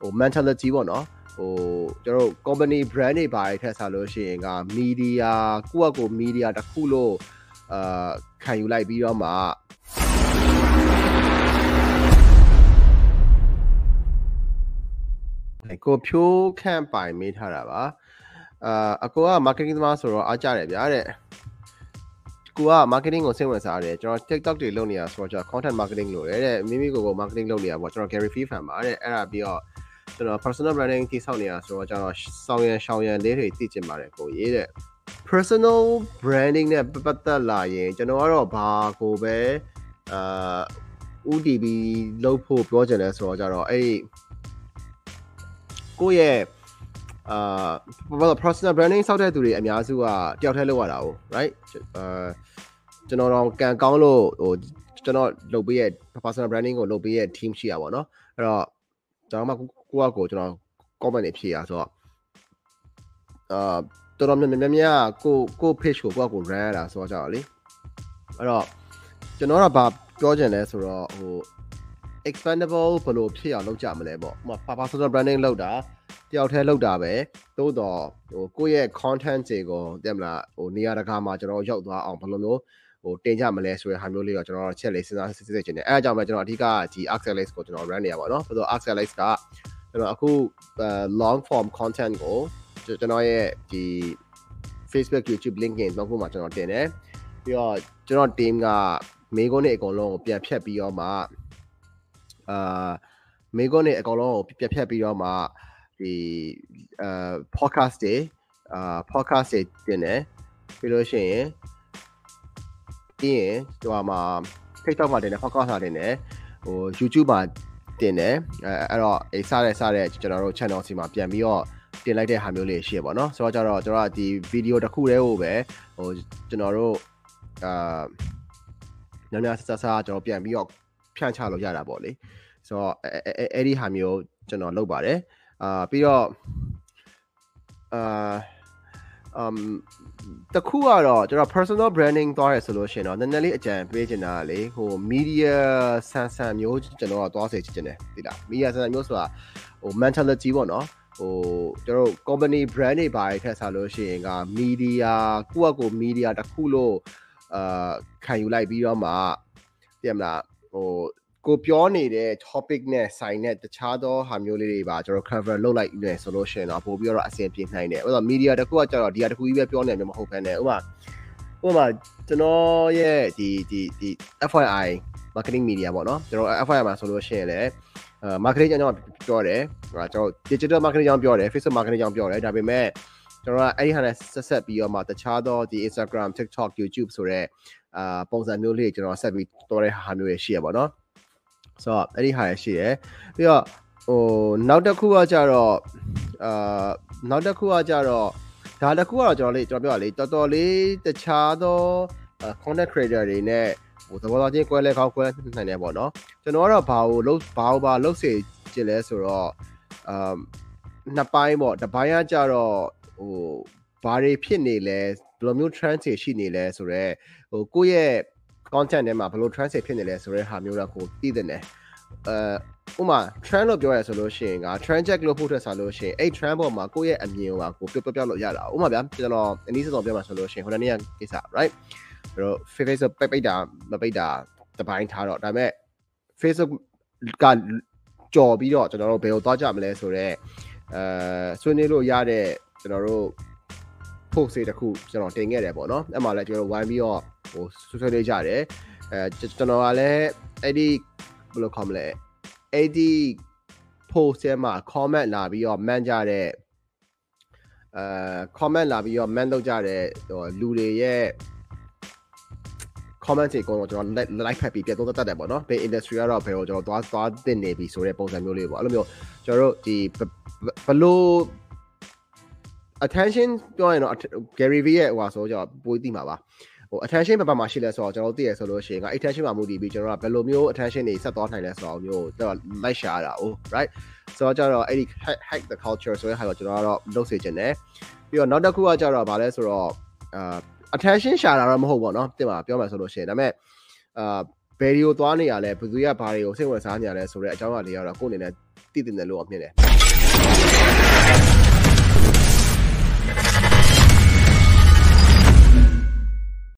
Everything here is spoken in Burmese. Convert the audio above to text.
ဟို mentality ပေါ့နော်ဟိုကျွန်တော်တို့ company brand တွေပါထက်စားလို့ရှိရင်က media ကိုယ့်အကို media တစ်ခုလို့အာခံယူလိုက်ပြီးတော့မှကိုဖြိုးခန့်ပိုင်မေးထားတာပါအာအကိုက marketing သမားဆိုတော့အားကြတယ်ဗျာတဲ့ကိုက marketing ကိုစိတ်ဝင်စားတယ်ကျွန်တော် TikTok တွေလုပ်နေတာဆိုတော့ကျွန်တော် content marketing လုပ်တယ်တဲ့မိမိကိုယ်ကို marketing လုပ်နေတာပေါ့ကျွန်တော် Gary Vee fan ပါတဲ့အဲ့ဒါပြီးတော့ ကျွန်တော် personal branding တိဆောက်နေတာဆိုတော့ကျွန်တော်စောင်းရန်ရှောင်းရန်လေးတွေသိချင်ပါတယ်ကိုရေးတဲ့ personal branding နဲ့ပတ်သက်လာရင်ကျွန်တော်ကတော့ဘာကိုပဲအာ UDB လုပ်ဖို့ပြောချင်လဲဆိုတော့ကြတော့အဲ့ကိုယ့်ရဲ့အာဘာလို့ personal branding စောက်တဲ့သူတွေအများစုကတယောက်တည်းလုပ်ရတာ哦 right အာကျွန်တော်တော့ကန်ကောင်းလို့ဟိုကျွန်တော်လုပ်ပေးရဲ့ personal branding ကိုလုပ်ပေးရဲ့ team ရှိရပါတော့အဲ့တော့ကျွန်တော်မှ ကိုကကိုကျွန်တော် comment တွေဖြေရဆိုတော့အာတော်တော်များများများကိုကို page ကိုကိုကကို run ရတာဆိုတော့ကြောက်လေအဲ့တော့ကျွန်တော်ကဘာပြောချင်လဲဆိုတော့ဟို expandable ဘယ်လိုဖြစ်အောင်လုပ်ကြမလဲပေါ့ဥပမာ personal branding လုပ်တာတယောက်တည်းလုပ်တာပဲသို့တော့ဟိုကိုယ့်ရဲ့ content တွေကိုတဲ့မလားဟိုနေရာတကာမှာကျွန်တော်ရောက်သွားအောင်ဘယ်လိုမျိုးဟိုတင်ကြမလဲဆိုတဲ့ဟာမျိုးလေးတော့ကျွန်တော်ချက်လေးစဉ်းစားစစ်စစ်ချင်တယ်အဲအကြောင်းပဲကျွန်တော်အဓိကဒီ Axelix ကိုကျွန်တော် run နေရပါတော့ဆိုတော့ Axelix က ကျွန်တော်အခု long form content ကိုကျွန်တော်ရဲ့ဒီ Facebook YouTube LinkedIn တော့ခုမှကျွန်တော်တင်တယ်ပြီးတော့ကျွန်တော် team ကမေးခွန်းတွေအကုန်လုံးကိုပြန်ဖြတ်ပြီးတော့မှအာမေးခွန်းတွေအကုန်လုံးကိုပြန်ဖြတ်ပြီးတော့မှဒီအာ podcast တွေအာ podcast တွေတင်တယ်ပြီးလို့ရှိရင်ပြီးရင်ဟိုမှာ TikTok မှာတင်တယ် podcast မှာတင်တယ်ဟို YouTube မှာ တင်တယ်အဲအဲ့တော့အေးစားတဲ့စားတဲ့ကျွန်တော်တို့ channel စီမှာပြန်ပြီးတော့တင်လိုက်တဲ့ဟာမျိုးလေးရှိရပါတော့ဆိုတော့ကျတော့ကျွန်တော်ဒီဗီဒီယိုတစ်ခုတည်းကိုပဲဟိုကျွန်တော်တို့အာညညဆဆကျွန်တော်ပြန်ပြီးတော့ဖြန့်ချလို့ရတာပေါ့လေဆိုတော့အဲအဲ့ဒီဟာမျိုးကျွန်တော်လုပ်ပါတယ်အာပြီးတော့အာ um တခုကတော့ကျွန်တော် personal branding သွားရဆိုလို့ရှိရင်တော့နည်းနည်းလေးအကြံပေးချင်တာလေဟို media ဆန်ဆန်မျိုးကျွန်တော်ကသွားစေချင်တယ်သိလား media ဆန်ဆန်မျိုးဆိုတာဟို mentality ပေါ့နော်ဟိုကျွန်တော်တို့ company brand တွေပါထက်စားလို့ရှိရင်က media ကိုယ့်အကို media တစ်ခုလို့အာခံယူလိုက်ပြီးတော့မှပြင်မလားဟို ကိုပြောနေတဲ့ topic နဲ့ဆိုင်တဲ့တခြားသောဟာမျိုးလေးတွေပါကျွန်တော် cover လုပ်လိုက်နေဆိုလို့ရှိရင်တော့ပို့ပြီးတော့အဆင်ပြေနိုင်တယ်။ဥပမာ media တခုကကျတော့ဒီဟာတခုကြီးပဲပြောနေမျိုးမဟုတ်ဘဲနဲ့ဥပမာဥပမာကျွန်တော်ရဲ့ဒီဒီဒီ FYI marketing media ပေါ့နော်ကျွန်တော် FYI မှာဆိုလို့ရှိရင်လည်းအဲ marketing အကြောင်းပြောတယ်ဟိုကျွန်တော် digital marketing အကြောင်းပြောတယ် Facebook marketing အကြောင်းပြောတယ်ဒါပေမဲ့ကျွန်တော်ကအဲ့ဒီဟာနဲ့ဆက်ဆက်ပြီးတော့မှတခြားသောဒီ Instagram TikTok YouTube ဆိုတဲ့အာပုံစံမျိုးလေးကျွန်တော်ဆက်ပြီးတော်တဲ့ဟာမျိုးတွေရှိရပါတော့ ဆိုတော့အဲ့ဒီဟာရရှိတယ်ပြီးတော့ဟိုနောက်တစ်ခုကကြတော့အာနောက်တစ်ခုကကြတော့ဒါတစ်ခုကတော့ကျွန်တော်လေးကျွန်တော်ပြောရလေတော်တော်လေးတခြားသော content creator တွေနဲ့ဟိုသဘောသားချင်းကွဲလဲကောင်းကွဲနိုင်တယ်ပေါ့နော်ကျွန်တော်ကတော့ဘာကိုလုံးဘာကိုဘာလုံးစေချင်လဲဆိုတော့အာနှစ်ပိုင်းပေါ့တစ်ပိုင်းကကြတော့ဟိုဘာတွေဖြစ်နေလဲဘယ်လိုမျိုး trend တွေရှိနေလဲဆိုတော့ဟိုကိုယ့်ရဲ့ content ထဲမှာဘယ်လို trend ဖြစ်နေလဲဆိုတဲ့ဟာမျိုးတော့ကိုသိတဲ့နယ်အဲဥမာ trend လို့ပြောရဆိုလို့ရှိရင်က trend check လို့ဖို့ထက်ဆိုလို့ရှိရင်အဲ့ trend ပေါ်မှာကိုယ့်ရဲ့အမြင်ကိုကိုပြောပြပြလို့ရတာဥမာဗျာကျွန်တော်အနည်းဆုံးပြောမှာဆိုလို့ရှိရင်ဟိုတနေ့ကကိစ္စ right အဲ့တော့ Facebook ပိတ်ပိတ်တာမပိတ်တာတပိုင်းထားတော့ဒါပေမဲ့ Facebook ကကြော်ပြီးတော့ကျွန်တော်တို့ဘယ်ကိုသွားကြမလဲဆိုတော့အဲဆွေးနွေးလို့ရတဲ့ကျွန်တော်တို့ post တွေတခုကျွန်တော်တင်ခဲ့တယ်ပေါ့နော်အဲ့မှာလည်းကျွန်တော်ဝိုင်းပြီးတော့ဟိုဆွေးနွေးလေးကြတယ်အဲကျွန်တော်ကလည်းအဲ့ဒီဘယ်လိုခေါ်မလဲအဲ့ဒီ post ထဲမှာ comment လာပြီးတော့ man ကြတဲ့အဲ comment လာပြီးတော့ man လုပ်ကြတဲ့ဟိုလူတွေရဲ့ comment တွေအကုန်လုံးကျွန်တော် like ဖတ်ပြီးပြန်သုံးသပ်တတ်တယ်ပေါ့နော်ဘေး industry ကတော့ဘယ်လိုကျွန်တော်သွားသွားတင်နေပြီဆိုတဲ့ပုံစံမျိုးလေးပေါ့အဲ့လိုမျိုးကျွန်တော်တို့ဒီဘလို့ attention ပြောရင်တော့ Gary Vee ရဲ့ဟိုဟာဆိုကြပိုးသိမှာပါဟို attention ဘယ်ဘက်မှာရှိလဲဆိုတော့ကျွန်တော်သိရဆိုလို့ရှိရင်က attention မှာမူတည်ပြီးကျွန်တော်ကဘယ်လိုမျိုး attention တွေဆက်သွားနိုင်လဲဆိုတော့မျိုးကျွန်တော် like ရှာတာ oh right ဆိုတော့ကျတော့အဲ့ဒီ hack the culture ဆိုတဲ့ဟာကိုကျွန်တော်ကတော့လုပ်စေချင်တယ်ပြီးတော့နောက်တစ်ခုကကျတော့ဗာလဲဆိုတော့အာ attention ရှာတာတော့မဟုတ်ပေါ့နော်တင်ပါပြောမှဆိုလို့ရှိရင်ဒါပေမဲ့အာဘယ်ဒီကိုသွားနေရလဲဘယ်သူကဘာတွေကိုစိတ်ဝင်စားနေရလဲဆိုတဲ့အကြောင်းအရာတွေကတော့ကိုယ့်အနေနဲ့သိတင်တယ်လို့အမြင်တယ်